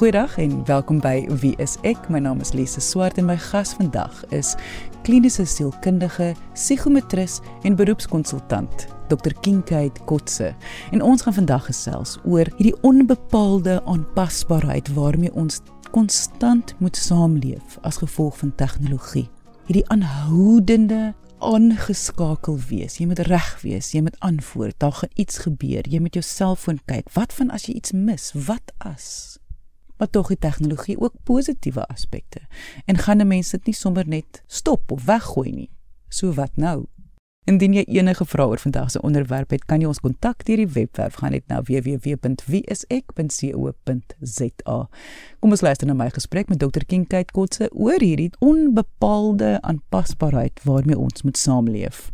Goeiedag en welkom by Wie is ek? My naam is Lise Swart en my gas vandag is kliniese sielkundige, psigometris en beroepskonsultant Dr Kinkheid Kotse. En ons gaan vandag gesels oor hierdie onbepaalde aanpasbaarheid waarmee ons konstant moet saamleef as gevolg van tegnologie. Hierdie aanhoudende aangeskakel wees. Jy moet reg wees, jy moet antwoord. Daar gaan iets gebeur. Jy moet jou selfoon kyk. Wat van as jy iets mis? Wat as? Maar tog het tegnologie ook positiewe aspekte. En gaan 'n mens dit nie sommer net stop of weggooi nie? So wat nou? Indien jy enige vrae oor vandag se onderwerp het, kan jy ons kontak deur die webwerf gaan net na www.wieisek.co.za. Kom ons luister na my gesprek met Dr. Kinkheid Kotse oor hierdie onbepaalde aanpasbaarheid waarmee ons moet saamleef.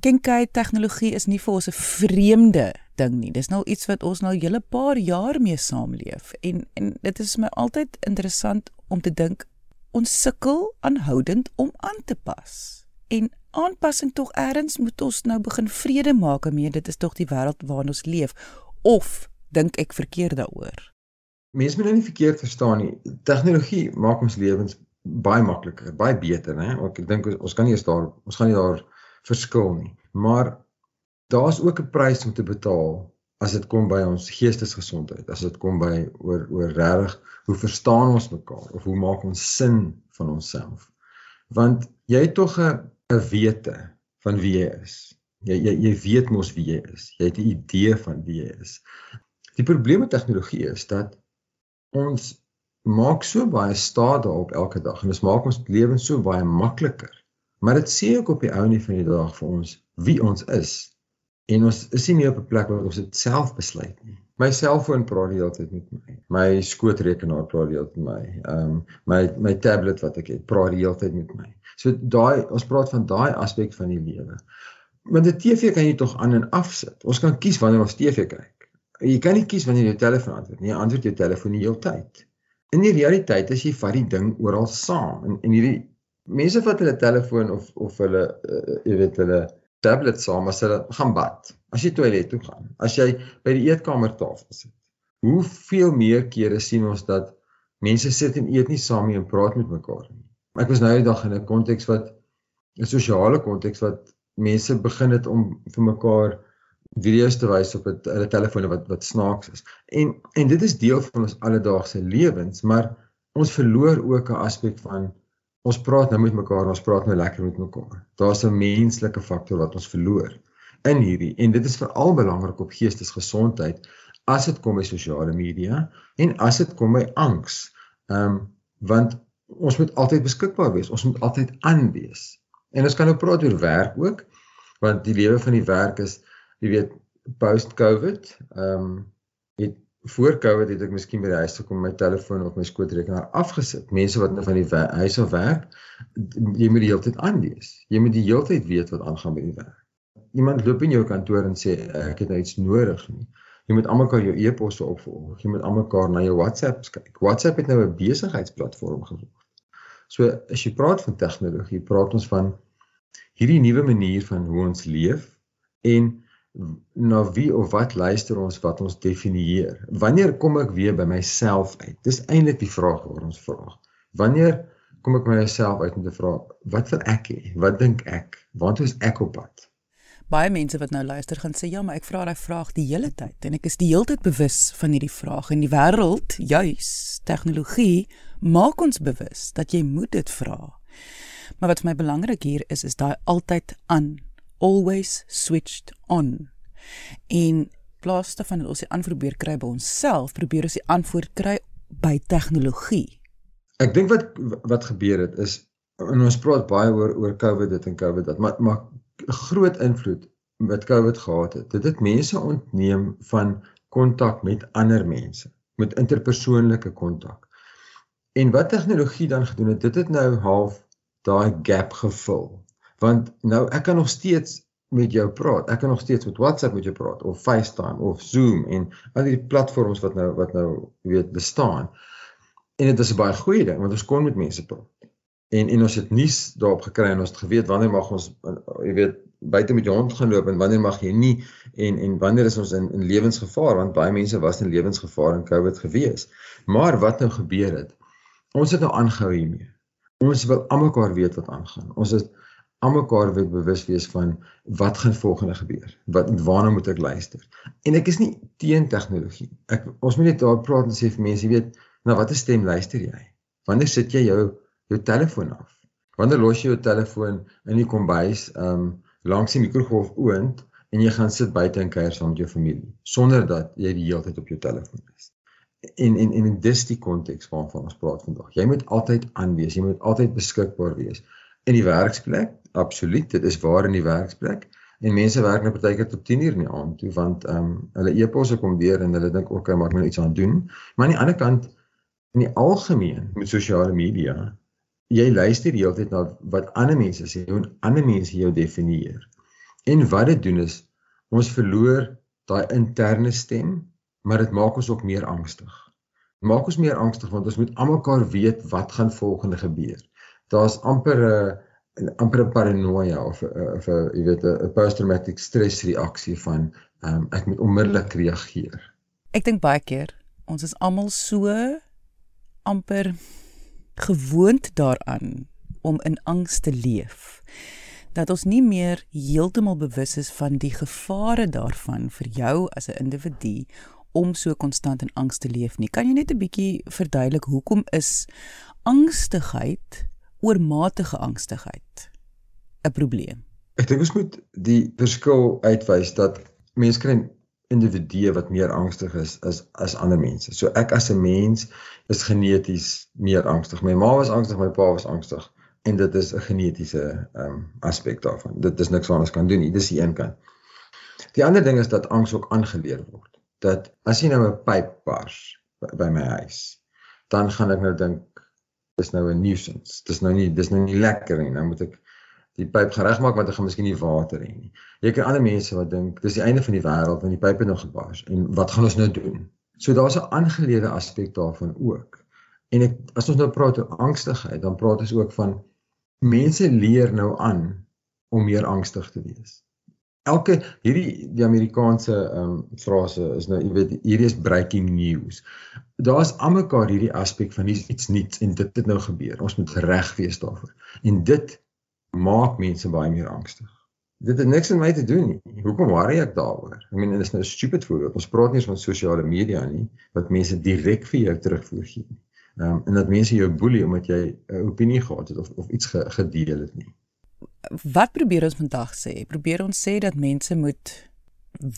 Kinkheid tegnologie is nie vir ons 'n vreemde ding nie. Dis nou iets wat ons nou 'n hele paar jaar mee saamleef en en dit is my altyd interessant om te dink ons sukkel aanhoudend om aan te pas. En aanpassing tog eers moet ons nou begin vrede maak mee. Dit is tog die wêreld waarin ons leef. Of dink ek verkeerd daaroor? Mense moet nou nie verkeerd verstaan nie. Tegnologie maak ons lewens baie makliker baie beter nê ek dink ons kan nie eens daar ons gaan nie daar verskil nie. Maar daar's ook 'n prys om te betaal as dit kom by ons geestesgesondheid as dit kom by oor oor regtig hoe verstaan ons mekaar of hoe maak ons sin van onsself want jy het tog 'n 'n wete van wie jy is. Jy jy jy weet mos wie jy is. Jy het 'n idee van wie jy is. Die probleem met tegnologie is dat ons maak so baie staat daarop elke dag en dit maak ons lewens so baie makliker. Maar dit sê ook op die ou nie van die dag vir ons wie ons is. En ons is nie meer op 'n plek waar ons dit self besluit nie. My selfoon praat die hele tyd met my. My skootrekenaar praat die hele tyd met my. Ehm um, my my tablet wat ek het, praat die hele tyd met my. So daai ons praat van daai aspek van die lewe. Want 'n TV kan jy tog aan en afsit. Ons kan kies wanneer ons TV kyk. Jy kan nie kies wanneer jy jou telefoon antwoord nie. Jy antwoord jou telefoon die hele tyd. In die realiteit is jy vat die ding oral saam. En en hierdie mense vat hulle telefoon of of hulle uh, jy weet hulle tablet saam as hulle gaan bad. As jy toilet toe gaan. As jy by die eetkamertafel sit. Hoeveel meer kere sien ons dat mense sit en eet nie saam nie en praat met mekaar nie. Ek was nou die dag in 'n konteks wat 'n sosiale konteks wat mense begin het om vir mekaar video's te wys op het, hulle telefone wat wat snaaks is. En en dit is deel van ons alledaagse lewens, maar ons verloor ook 'n aspek van ons praat nou met mekaar, ons praat nou lekker met mekaar. Daar's 'n menslike faktor wat ons verloor in hierdie en dit is veral belangrik op geestesgesondheid as dit kom by sosiale media en as dit kom by angs. Ehm um, want ons moet altyd beskikbaar wees. Ons moet altyd aan wees. En ons kan nou praat oor werk ook want die lewe van die werk is jy weet post covid. Ehm um, het voor covid het ek miskien by die huis gekom my telefoon of my skootrekenaar afgesit. Mense wat nou van die huis af werk, jy moet die hele tyd aan wees. Jy moet die hele tyd weet wat aangaan by die werk. Iemand loop in jou kantoor en sê ek het nou iets nodig nie. Jy moet almekaar jou e-posse opvolg. Jy moet almekaar na jou WhatsApps kyk. WhatsApp het nou 'n besigheidsplatform geword. So as jy praat van tegnologie, praat ons van hierdie nuwe manier van hoe ons leef en na wie of wat luister ons wat ons definieer. Wanneer kom ek weer by myself uit? Dis eintlik die vraag wat ons vra. Wanneer kom ek by myself uit om te vra wat wil ek hê? Wat dink ek? Waar is ek op pad? baie mense wat nou luister gaan sê ja, maar ek vra daai vraag die hele tyd en ek is die hele tyd bewus van hierdie vraag en die wêreld, juis tegnologie maak ons bewus dat jy moet dit vra. Maar wat vir my belangrik hier is is daai altyd aan, always switched on. En plaas daarvan dat ons die antwoord probeer kry by onsself, probeer ons die antwoord kry by tegnologie. Ek dink wat wat gebeur het is en ons praat baie oor oor COVID dit en COVID dat maar maar groot invloed wat COVID gehad het. Dit het mense ontneem van kontak met ander mense, met interpersoonlike kontak. En wat tegnologie dan gedoen het, dit het nou half daai gap gevul. Want nou ek kan nog steeds met jou praat. Ek kan nog steeds met WhatsApp met jou praat of FaceTime of Zoom en al die platforms wat nou wat nou weet bestaan. En dit is 'n baie goeie ding want ons kon met mense praat en en ons het nuus daarop gekry en ons het geweet wanneer mag ons jy weet buite met jou hond gaan loop en wanneer mag jy nie en en wanneer is ons in in lewensgevaar want baie mense was in lewensgevaar in Covid gewees. Maar wat nou gebeur het? Ons het nou aangehou hiermee. Ons wil almekaar weet wat aangaan. Ons is almekaar weet bewus wees van wat gaan volgende gebeur. Wat waarna moet ek luister? En ek is nie teen tegnologie. Ek ons moet net daar praat en sê vir mense, jy weet, na watter stem luister jy? Wanneer sit jy jou jou telefoon af? Wanneer los jy jou telefoon in die kombuis, ehm um, langs die mikrogolf oond en jy gaan sit buite en kuier saam met jou familie sonder dat jy die hele tyd op jou telefoon is. En en en dis die konteks waarvan ons praat vandag. Jy moet altyd aanwees, jy moet altyd beskikbaar wees in die werksplek. Absoluut, dit is waar in die werksplek. En mense werk nou partykeer tot 10 uur in die aand toe want ehm um, hulle e-posse kom weer en hulle dink okay, maar ek moet nou iets aan doen. Maar aan die ander kant in die algemeen met sosiale media, jy luister die hele tyd na wat ander mense sê en ander mense jou definieer. En wat dit doen is ons verloor daai interne stem, maar dit maak ons ook meer angstig. Dit maak ons meer angstig want ons moet almekaar weet wat gaan volgende gebeur. Daar's amper 'n amper 'n paranoia of of 'n jy weet 'n post-traumatic stress reaksie van um, ek moet onmiddellik reageer. Ek dink baie keer ons is almal so amper gewoond daaraan om in angs te leef dat ons nie meer heeltemal bewus is van die gevare daarvan vir jou as 'n individu om so konstant in angs te leef nie. Kan jy net 'n bietjie verduidelik hoekom is angstigheid, oormatige angstigheid 'n probleem? Ek dink ons moet die verskil uitwys dat mense kry individue wat meer angstig is as as ander mense. So ek as 'n mens is geneties meer angstig. My ma was angstig, my pa was angstig en dit is 'n genetiese ehm um, aspek daarvan. Dit is niks wat ons kan doen nie. Dis die een kant. Die ander ding is dat angs ook aangeleer word. Dat as jy nou 'n pyp bars by, by my huis, dan gaan ek nou dink dis nou 'n nuisance. Dis nou nie dis nou nie lekker nie. Nou moet ek die pyp geregmaak want ek gaan miskien nie water hê nie. Jy kry ander mense wat dink dis die einde van die wêreld want die pyp het nog gebars en wat gaan ons nou doen? So daar's 'n aangeleerde aspek daarvan ook. En ek as ons nou praat oor angstigheid, dan praat ons ook van mense leer nou aan om meer angstig te wees. Elke hierdie die Amerikaanse ehm um, frase is nou jy weet hierdie is breaking news. Daar's almekaar hierdie aspek van iets nuuts en dit het nou gebeur. Ons moet reg wees daarvoor. En dit maak mense baie meer angstig. Dit het niks met my te doen nie. Hoekom worry ek daaroor? Ek meen dit is nou 'n stupid voorbeeld. Ons praat nie eens van sosiale media nie wat mense direk vir jou terugvoer gee nie. Ehm um, en dat mense jou boelie omdat jy 'n opinie gehad het of of iets ge, gedeel het nie. Wat probeer ons vandag sê? Probeer ons sê dat mense moet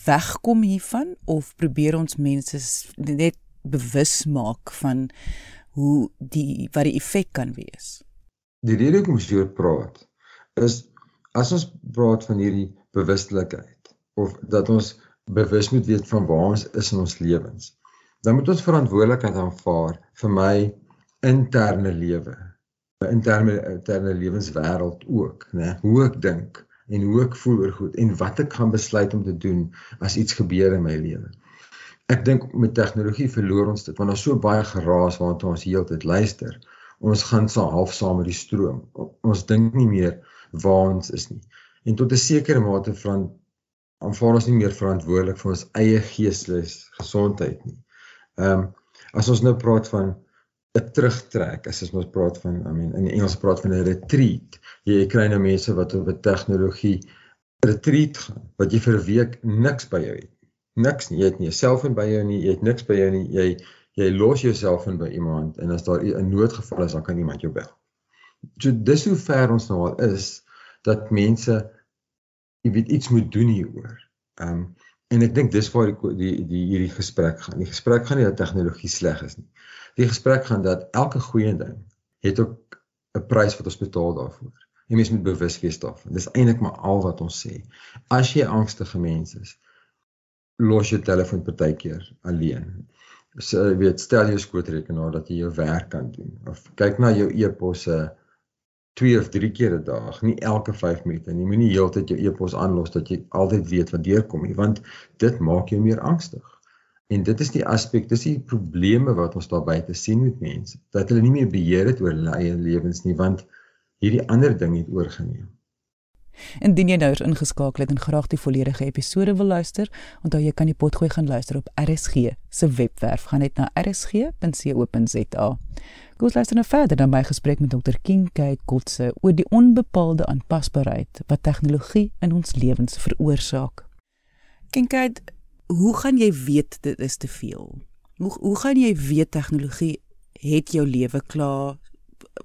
wegkom hiervan of probeer ons mense net bewus maak van hoe die wat die effek kan wees? Die rede hoekom ons hier praat is as ons praat van hierdie bewustelikheid of dat ons bewus moet weet van waar ons is in ons lewens dan moet ons verantwoordelikheid aanvaar vir my interne lewe interne interne lewenswêreld ook nê hoe ek dink en hoe ek voel oor goed en wat ek gaan besluit om te doen as iets gebeur in my lewe ek dink met tegnologie verloor ons dit want daar's so baie geraas waarna ons heeltyd luister ons gaan so half saam met die stroom ons dink nie meer waar ons is nie. En tot 'n sekere mate van aanvaar ons nie meer verantwoordelik vir ons eie geestelike gesondheid nie. Ehm um, as ons nou praat van 'n terugtrek, as ons nou praat van I mean in Engels praat van 'n retreat. Jy kry nou mense wat op 'n tegnologie retreat gaan wat jy vir 'n week niks by jou het. Niks nie. Jy het nie 'n selfoon by jou nie, jy het niks by jou nie. Jy jy los jouself in by iemand en as daar 'n noodgeval is, dan kan iemand jou bel. So dis hoe ver ons nou al is dat mense jy weet iets moet doen hieroor. Ehm um, en ek dink dis waar die die, die hierdie gesprek gaan. Die gesprek gaan nie dat tegnologie sleg is nie. Die gesprek gaan dat elke goeie ding het ook 'n prys wat ons betaal daarvoor. Jy mens moet bewus wees daarvan. Dis eintlik maar al wat ons sê. As jy angstige mens is, los jou telefoon partykeer alleen. So jy weet, stel jou skootrekenaar dat jy jou werk kan doen of kyk na jou e-posse 2 of 3 keer 'n dag, nie elke 5 minute nie. Moenie heeltyd jou e-pos aanlos dat jy altyd weet wat deurkom nie, want dit maak jou meer angstig. En dit is die aspek, dis die probleme wat ons daar buite sien met mense, dat hulle nie meer beheer het oor hulle eie lewens nie, want hierdie ander ding het oorgeneem. Indien jy nou eens ingeskakel het en graag die volledige episode wil luister, onthou jy kan die potgooi gaan luister op RSG se webwerf. Gaan net na rsg.co.za. Kom ons luister nou verder na my gesprek met Dr. Kincaid Kotse oor die onbepaalde aanpasbaarheid wat tegnologie in ons lewens veroorsaak. Kincaid, hoe gaan jy weet dit is te veel? Hoe hoe gaan jy weet tegnologie het jou lewe klaar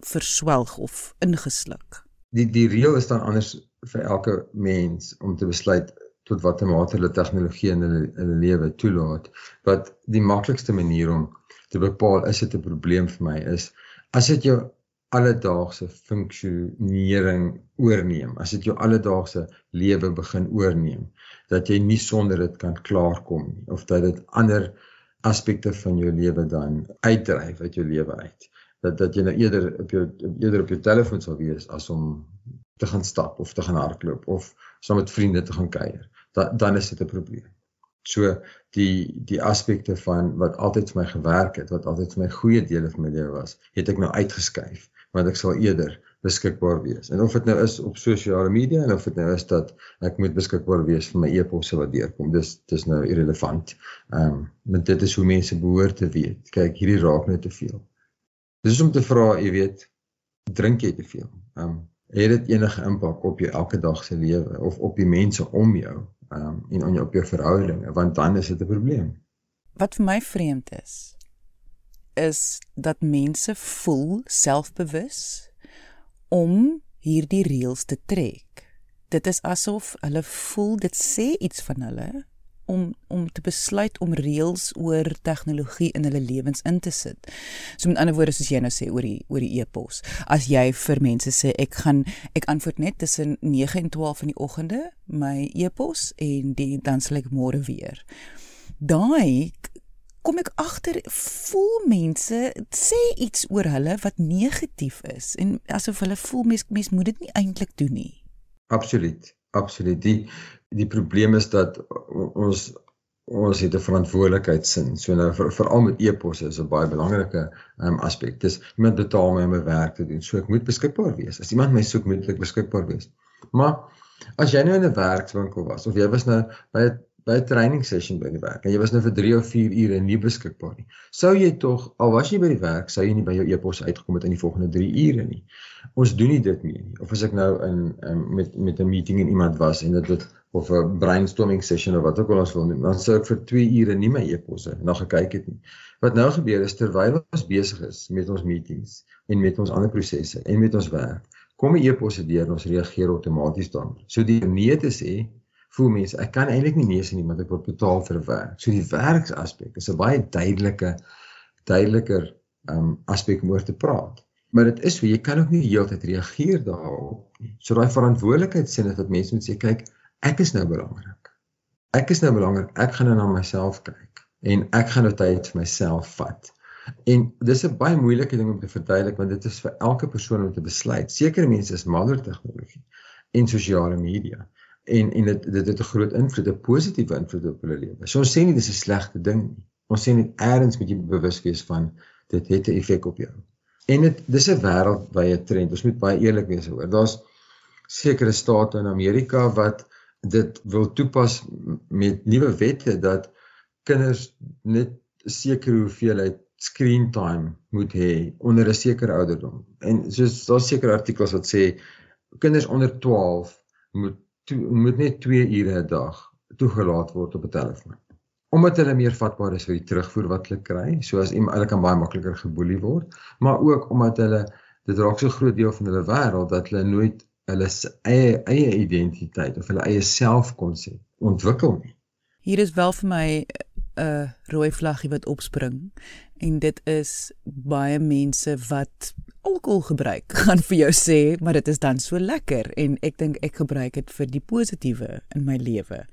verswelg of ingesluk? Die die reël is dan anders vir elke mens om te besluit tot watter mate hulle tegnologie in hulle in hulle lewe toelaat. Wat die maklikste manier om te bepaal is dit 'n probleem vir my is as dit jou alledaagse funksionering oorneem, as dit jou alledaagse lewe begin oorneem, dat jy nie sonder dit kan klaarkom nie of dat dit ander aspekte van jou lewe dan uitdryf uit jou lewe uit. Dat dat jy nou eerder op jou eerder op jou telefoon sal wees as om te gaan stap of te gaan hardloop of saam met vriende te gaan kuier. Dan dan is dit 'n probleem. So die die aspekte van wat altyd vir my gewerk het, wat altyd vir my goeie dele van my lewe was, het ek nou uitgeskuif want ek sal eerder beskikbaar wees. En of dit nou is op sosiale media en of dit nou is dat ek moet beskikbaar wees vir my e-posse wat deurkom. Dis dis nou irrelevant. Ehm um, want dit is hoe mense behoort te weet. Kyk, hierdie raak net te veel. Dis om te vra, jy weet, drink jy te veel? Ehm um, het dit enige impak op jou elke dag se lewe of op die mense om jou um, en on jou op jou verhoudinge want dan is dit 'n probleem. Wat vir my vreemd is is dat mense voel selfbewus om hierdie reëls te trek. Dit is asof hulle voel dit sê iets van hulle om om te besluit om reëls oor tegnologie in hulle lewens in te sit. So met ander woorde soos jy nou sê oor die oor die e-pos. As jy vir mense sê ek gaan ek antwoord net tussen 9 en 12 in die oggende my e-pos en die dan sal ek môre weer. Daai kom ek agter voel mense sê iets oor hulle wat negatief is en asof hulle voel mens mens moet dit nie eintlik doen nie. Absoluut. Absoluut. Die die probleem is dat ons ons het 'n verantwoordelikheidsin. So nou veral met e-posse is 'n baie belangrike um, aspek. Dis iemand betaal my om my werk te doen. So ek moet beskikbaar wees. As iemand my soek, moet ek beskikbaar wees. Maar as jy nou in 'n werkswinkel was of jy was nou by 'n by 'n training session by die werk en jy was nou vir 3 of 4 ure nie beskikbaar nie. Sou jy tog al was jy by die werk, sou jy nie by jou e-pos uitgekom het in die volgende 3 ure nie. Ons doen nie dit meer nie. Of as ek nou in um, met met 'n meeting en iemand was en dit het of 'n brainstorming session of wat ook al ons wil doen, dan sou vir 2 ure nie my e-posse na gekyk het nie. Wat nou gebeur is terwyl ons besig is met ons meetings en met ons ander prosesse en met ons werk, kom 'n e-posse deur en ons reageer outomaties daarop. So die nee te sê voel mense ek kan eintlik nie nee sê nie want ek word betaal vir werk. So die werksaspek is 'n baie duidelike duideliker um aspek om oor te praat. Maar dit is so jy kan ook nie heeltyd reageer daarop nie. So daai verantwoordelikheid sê net dat mense moet sê kyk, ek is nou belangrik. Ek is nou belangrik. Ek gaan nou na myself kyk en ek gaan nou tyd vir myself vat. En dis 'n baie moeilike ding om te verduidelik want dit is vir elke persoon om te besluit. Sekere mense is mal oor tegnologie en sosiale media en en dit dit het 'n groot invloed, 'n positiewe invloed op hulle lewe. So ons sê nie dis 'n slegte ding nie. Ons sê net eers moet jy bewus wees van dit het 'n effek op jou. En dit dis 'n wêreldwye trend. Ons moet baie eerlik wees oor. Daar's sekere state in Amerika wat dit wil toepas met nuwe wette dat kinders net 'n sekere hoeveelheid screen time moet hê onder 'n sekere ouderdom. En soos daar's sekere artikels wat sê kinders onder 12 moet toe moet net 2 ure 'n dag toegelaat word op 'n telefoon. Omdat hulle meer vatbaar is vir die terugvoer wat hulle kry, so as iemand hulle kan baie makliker geboelie word, maar ook omdat hulle dit raak so groot deel van hulle wêreld dat hulle nooit hulle eie eie identiteit of hulle eie selfkonsep ontwikkel nie. Hier is wel vir my 'n uh, rooi vlaggie wat opspring en dit is baie mense wat alkohol gebruik gaan vir jou sê maar dit is dan so lekker en ek dink ek gebruik dit vir die positiewe in my lewe.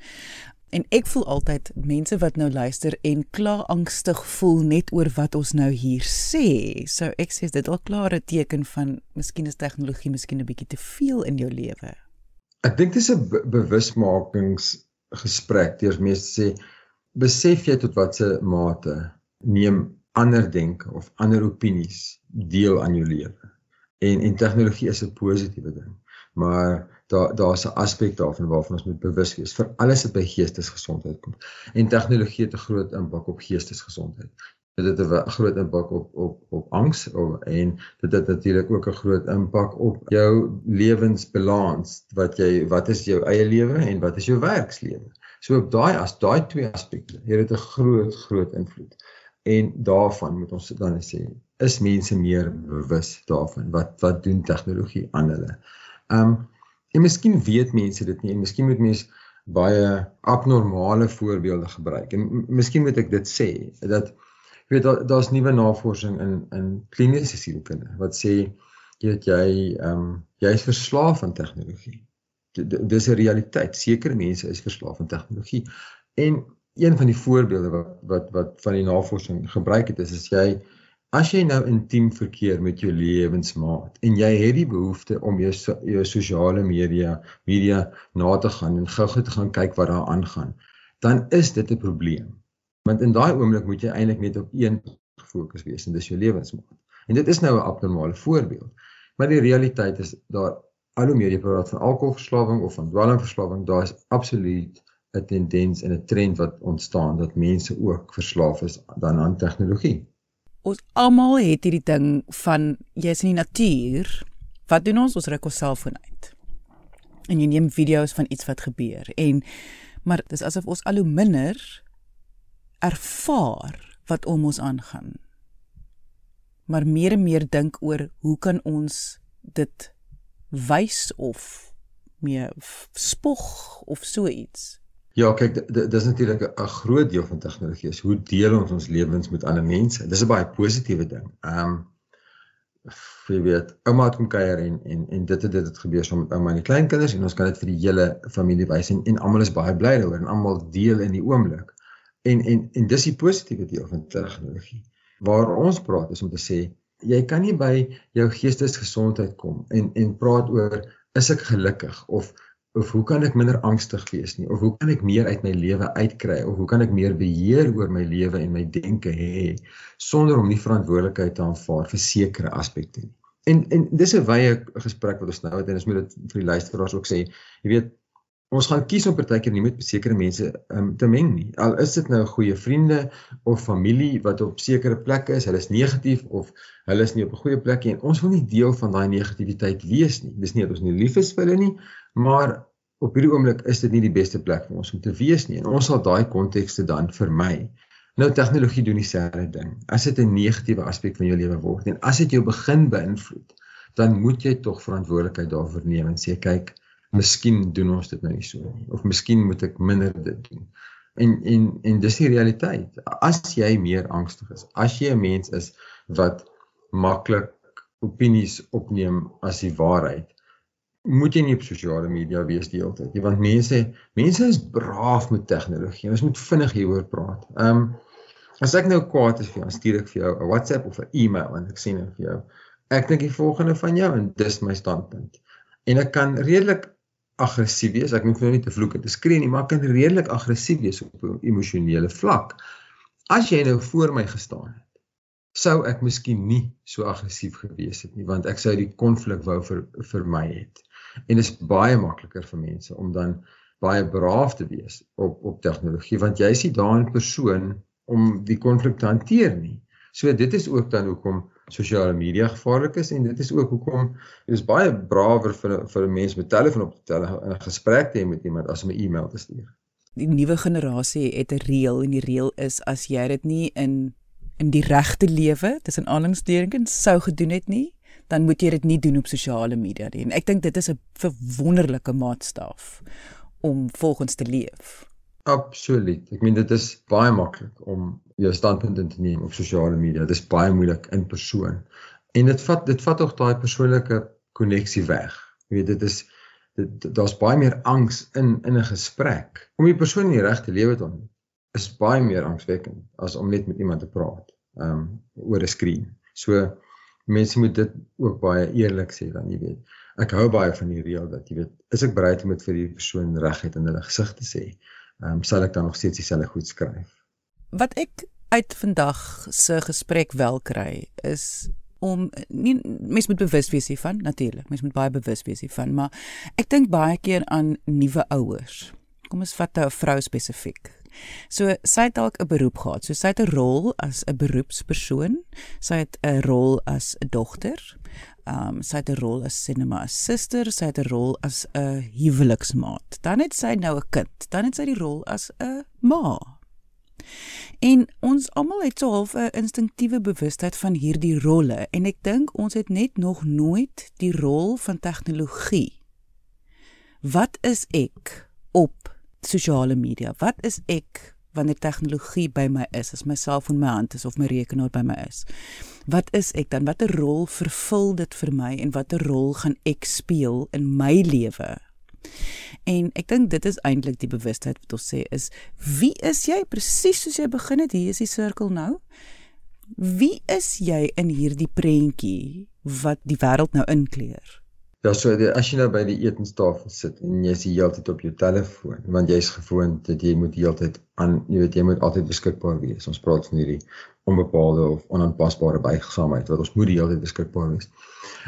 En ek voel altyd mense wat nou luister en klaar angstig voel net oor wat ons nou hier sê. So ek sê dit al klare teken van miskien is tegnologie miskien 'n bietjie te veel in jou lewe. Ek dink dis 'n be bewusmakingsgesprek. Deurs mense sê besef jy tot watter mate neem ander denke of ander opinies deel aan jou lewe. En en tegnologie is 'n positiewe ding. Maar daar daar's 'n aspek daarvan waarvan ons moet bewus wees vir alles wat by geestesgesondheid kom. En tegnologie het 'n groot impak op geestesgesondheid. Dit het 'n groot impak op op op angs en dit het natuurlik ook 'n groot impak op jou lewensbalans wat jy wat is jou eie lewe en wat is jou werkslewe. So op daai as daai twee aspekte, hier het 'n groot groot invloed. En daarvan moet ons dan sê, is mense meer bewus daarvan wat wat doen tegnologie aan hulle. Um En miskien weet mense dit nie en miskien moet mense baie abnormale voorbeelde gebruik. En miskien moet ek dit sê dat jy weet daar's daar nuwe navorsing in in kliniese sielkunde wat sê jy weet jy ehm um, jy is verslaaf aan tegnologie. Dis 'n realiteit. Sekere mense is verslaaf aan tegnologie. En een van die voorbeelde wat wat wat van die navorsing gebruik het is as jy As jy nou intiem verkeer met jou lewensmaat en jy het die behoefte om jou jou sosiale media media na te gaan en gou-gou te gaan kyk wat daar aangaan, dan is dit 'n probleem. Want in daai oomblik moet jy eintlik net op een gefokus wees en dis jou lewensmaat. En dit is nou 'n abnormale voorbeeld. Maar die realiteit is daar al hoe meer jy praat van alkoholverslawing of van dwelmverslawing, daar is absoluut 'n tendens en 'n trend wat ontstaan dat mense ook verslaaf is dan aan tegnologie ons almal het hierdie ding van jy's in die natuur. Wat doen ons? Ons ruk ons selfoon uit. En jy neem video's van iets wat gebeur en maar dis asof ons al hoe minder ervaar wat om ons aangaan. Maar meer en meer dink oor hoe kan ons dit wys of meer spog of so iets. Ja, kyk, dit is natuurlik 'n groot deel van tegnologie. Is hoe deel ons ons lewens met ander mense? Dis 'n baie positiewe ding. Ehm um, jy weet, ouma het kom kuier en en en dit het dit het gebeur saam met ouma en die kleinkinders en ons kan dit vir die hele familie wys en en almal is baie bly daaroor en almal deel in die oomblik. En en en dis die positiewe deel van tegnologie. Waar ons praat is om te sê jy kan nie by jou geestesgesondheid kom en en praat oor is ek gelukkig of of hoe kan ek minder angstig wees nie of hoe kan ek meer uit my lewe uitkry of hoe kan ek meer beheer oor my lewe en my denke hê sonder om nie verantwoordelikheid te aanvaar vir sekere aspekte nie. En en dis 'n wye gesprek wat ons nou het en ons moet dit vir die luisteraars ook sê. Jy weet ons gaan kies om partykeer nie met sekere mense um, te meng nie. Al is dit nou goeie vriende of familie wat op sekere plekke is, hulle is negatief of hulle is nie op 'n goeie plek nie en ons wil nie deel van daai negativiteit wees nie. Dis nie dat ons nie lief is vir hulle nie, maar op hierdie oomblik is dit nie die beste plek vir ons om te wees nie en ons sal daai kontekste dan vermy. Nou tegnologie doen dieselfde ding. As dit 'n negatiewe aspek van jou lewe word en as dit jou begin beïnvloed, dan moet jy tog verantwoordelikheid daarvoor neem en sê kyk, miskien doen ons dit nou nie so nie of miskien moet ek minder dit doen. En en en dis die realiteit. As jy meer angstig is, as jy 'n mens is wat maklik opinies opneem as die waarheid, moet jy nie op sosiale media wees die hele tyd nie want mense mense is braaf met tegnologie ons moet vinnig hieroor praat. Ehm um, as ek nou kwaad is vir jou, stuur ek vir jou 'n WhatsApp of 'n e-mail en ek sê net vir jou ek dink die volgende van jou en dis my standpunt. En ek kan redelik aggressief wees. Ek moet nou nie te vloek en te skree nie, maar ek kan redelik aggressief wees op 'n emosionele vlak. As jy nou voor my gestaan het sou ek miskien nie so aggressief gewees het nie want ek sou die konflik wou vir vir my het. En dit is baie makliker vir mense om dan baie braaf te wees op op tegnologie want jy is nie daar in persoon om die konflik te hanteer nie. So dit is ook dan hoekom sosiale media gevaarlik is en dit is ook hoekom dit is baie brawer vir vir 'n mens met telefoon op te tel en 'n gesprek te hê met iemand as om 'n e-mail te stuur. Die nuwe generasie het 'n reël en die reël is as jy dit nie in in die regte lewe tussen aanhalingstekens sou gedoen het nie, dan moet jy dit nie doen op sosiale media nie. En ek dink dit is 'n verwonderlike maatstaaf om volgens te leef. Absoluut. Ek meen dit is baie maklik om jou standpunt in te neem op sosiale media. Dit is baie moeilik in persoon. En dit vat dit vat ook daai persoonlike koneksie weg. Jy weet dit is daar's baie meer angs in in 'n gesprek. Om die persoon in die regte lewe te ontmoet is baie meer angswekkend as om net met iemand te praat, ehm um, oor 'n skerm. So mense moet dit ook baie eerlik sê dan jy weet. Ek hou baie van die reël dat jy weet, is ek bereid om dit vir die persoon reguit in hulle gesig te sê. Ehm um, sal ek dan nog steeds dieselfde goed skryf. Wat ek uit vandag se gesprek wel kry is om nie mens moet bewus wees hiervan natuurlik mens moet baie bewus wees hiervan maar ek dink baie keer aan nuwe ouers kom ons vat 'n vrou spesifiek So sy het dalk 'n beroep gehad. So sy het 'n rol as 'n beroepspersoon. Sy het 'n rol as 'n dogter. Ehm um, sy het 'n rol as cinema assister, sy het 'n rol as 'n huweliksmaat. Dan het sy nou 'n kind. Dan het sy die rol as 'n ma. En ons almal het so half 'n instinktiewe bewustheid van hierdie rolle en ek dink ons het net nog nooit die rol van tegnologie. Wat is ek op sosiale media? Wat is ek wanneer tegnologie by my is, as my selfoon my hand is of my rekenaar by my is. Wat is ek dan? Watter rol vervul dit vir my en watter rol gaan ek speel in my lewe? En ek dink dit is eintlik die bewustheid wat ons sê is wie is jy presies soos jy begin het hier is die sirkel nou wie is jy in hierdie prentjie wat die wêreld nou inkleur Ja, so die, as jy nou by die etenstafel sit en jy is die hele tyd op jou telefoon, want jy's gewoond dat jy moet heeltyd aan, jy weet jy moet altyd beskikbaar wees. Ons praat van hierdie onbepaalde of onaanpasbare bygesaamheid wat ons moet die hele tyd beskikbaar wees.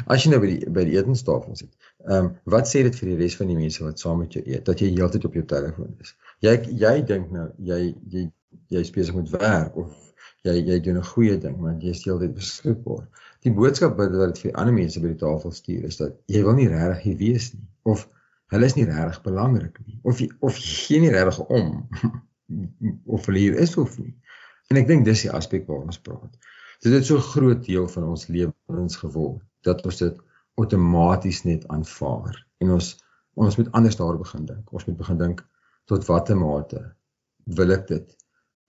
As jy nou by die by die etenstafel sit, ehm um, wat sê dit vir die res van die mense wat saam met jou eet dat jy heeltyd op jou telefoon is? Jy jy dink nou jy jy jy is besig met werk of jy jy doen 'n goeie ding want jy is heeltyd beskikbaar die boodskap wat dit vir ander mense by die tafel stuur is dat jy wil nie regtig hier wees nie of hulle is nie regtig belangrik nie of jy, of jy gee nie regtig om of hulle hier is of nie. En ek dink dis die aspek waaroor ons praat. Dit het so groot deel van ons lewens geword dat ons dit outomaties net aanvaar en ons ons moet anders daaroor begin dink. Ons moet begin dink tot watter mate wil ek dit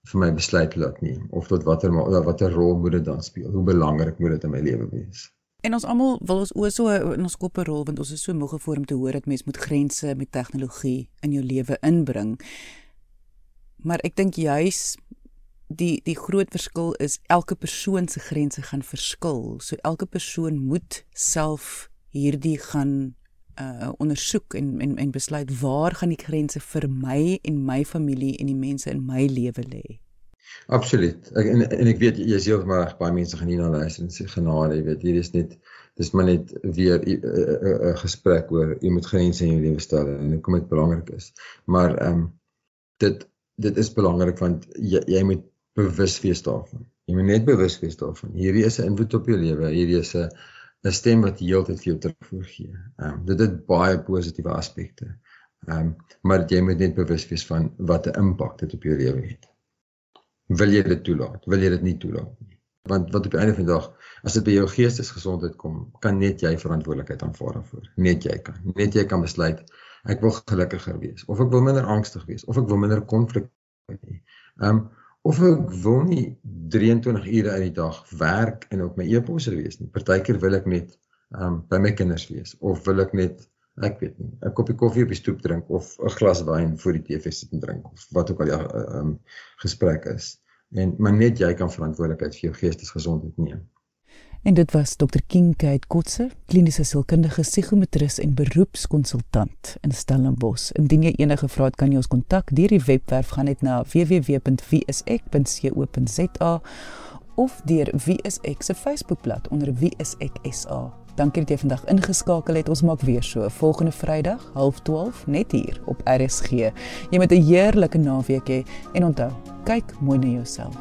vir my besluit laat neem of tot watter watter rol moet dit dan speel? Hoe belangrik moet dit in my lewe wees? En ons almal wil ons oë so in ons koppe rol want ons is so moeg gevoer om te hoor dat mens moet grense met tegnologie in jou lewe inbring. Maar ek dink juis die die groot verskil is elke persoon se grense gaan verskil. So elke persoon moet self hierdie gaan uh ondersoek en en en besluit waar gaan die grense vir my en my familie en die mense in my lewe lê. Absoluut. Ek en, en ek weet jy is heeltemal reg baie mense gaan hier na luister en sê genade, jy weet hier is net dis maar net weer 'n gesprek oor jy moet grense in jou lewe stel en hoekom dit belangrik is. Maar ehm um, dit dit is belangrik want jy jy moet bewus wees daarvan. Jy moet net bewus wees daarvan. Hierdie is 'n invloed op jou lewe. Hierdie is 'n 'n stem wat heeltyd vir jou terugvoer gee. Ehm um, dit het baie positiewe aspekte. Ehm um, maar jy moet net bewus wees van wat 'n impak dit op jou lewe het. Wil jy dit toelaat? Wil jy dit nie toelaat nie? Want wat op die einde van die dag, as dit by jou geestesgesondheid kom, kan net jy verantwoordelikheid aanvaar daarvoor. Net jy kan. Net jy kan besluit ek wil gelukkiger wees of ek wil minder angstig wees of ek wil minder konflik hê. Ehm um, of ek wil nie 23 ure uit die dag werk en op my e-posse wees nie. Partykeer wil ek net um by my kinders wees of wil ek net ek weet nie, 'n koppie koffie op die stoep drink of 'n glas wyn voor die TV sit en drink of wat ook al die um gesprek is. En maar net jy kan verantwoordelikheid vir jou geestesgesondheid neem. En dit was Dr. Kinkheid Kotse, kliniese sielkundige psigometris en beroepskonsultant in Stellenbosch. Indien jy enige vrae het, kan jy ons kontak deur die webwerf gaan net na www.wieisek.co.za of deur Wieisek se Facebookblad onder Wieisek.sa. Dankie dat jy vandag ingeskakel het. Ons maak weer so volgende Vrydag 12:30 net hier op RSG. Jy moet 'n heerlike naweek hê en onthou, kyk mooi na jouself.